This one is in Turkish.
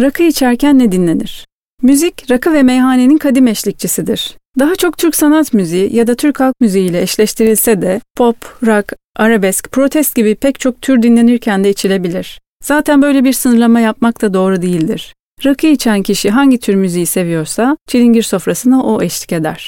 Rakı içerken ne dinlenir? Müzik, rakı ve meyhanenin kadim eşlikçisidir. Daha çok Türk sanat müziği ya da Türk halk müziği ile eşleştirilse de pop, rock, arabesk, protest gibi pek çok tür dinlenirken de içilebilir. Zaten böyle bir sınırlama yapmak da doğru değildir. Rakı içen kişi hangi tür müziği seviyorsa çilingir sofrasına o eşlik eder.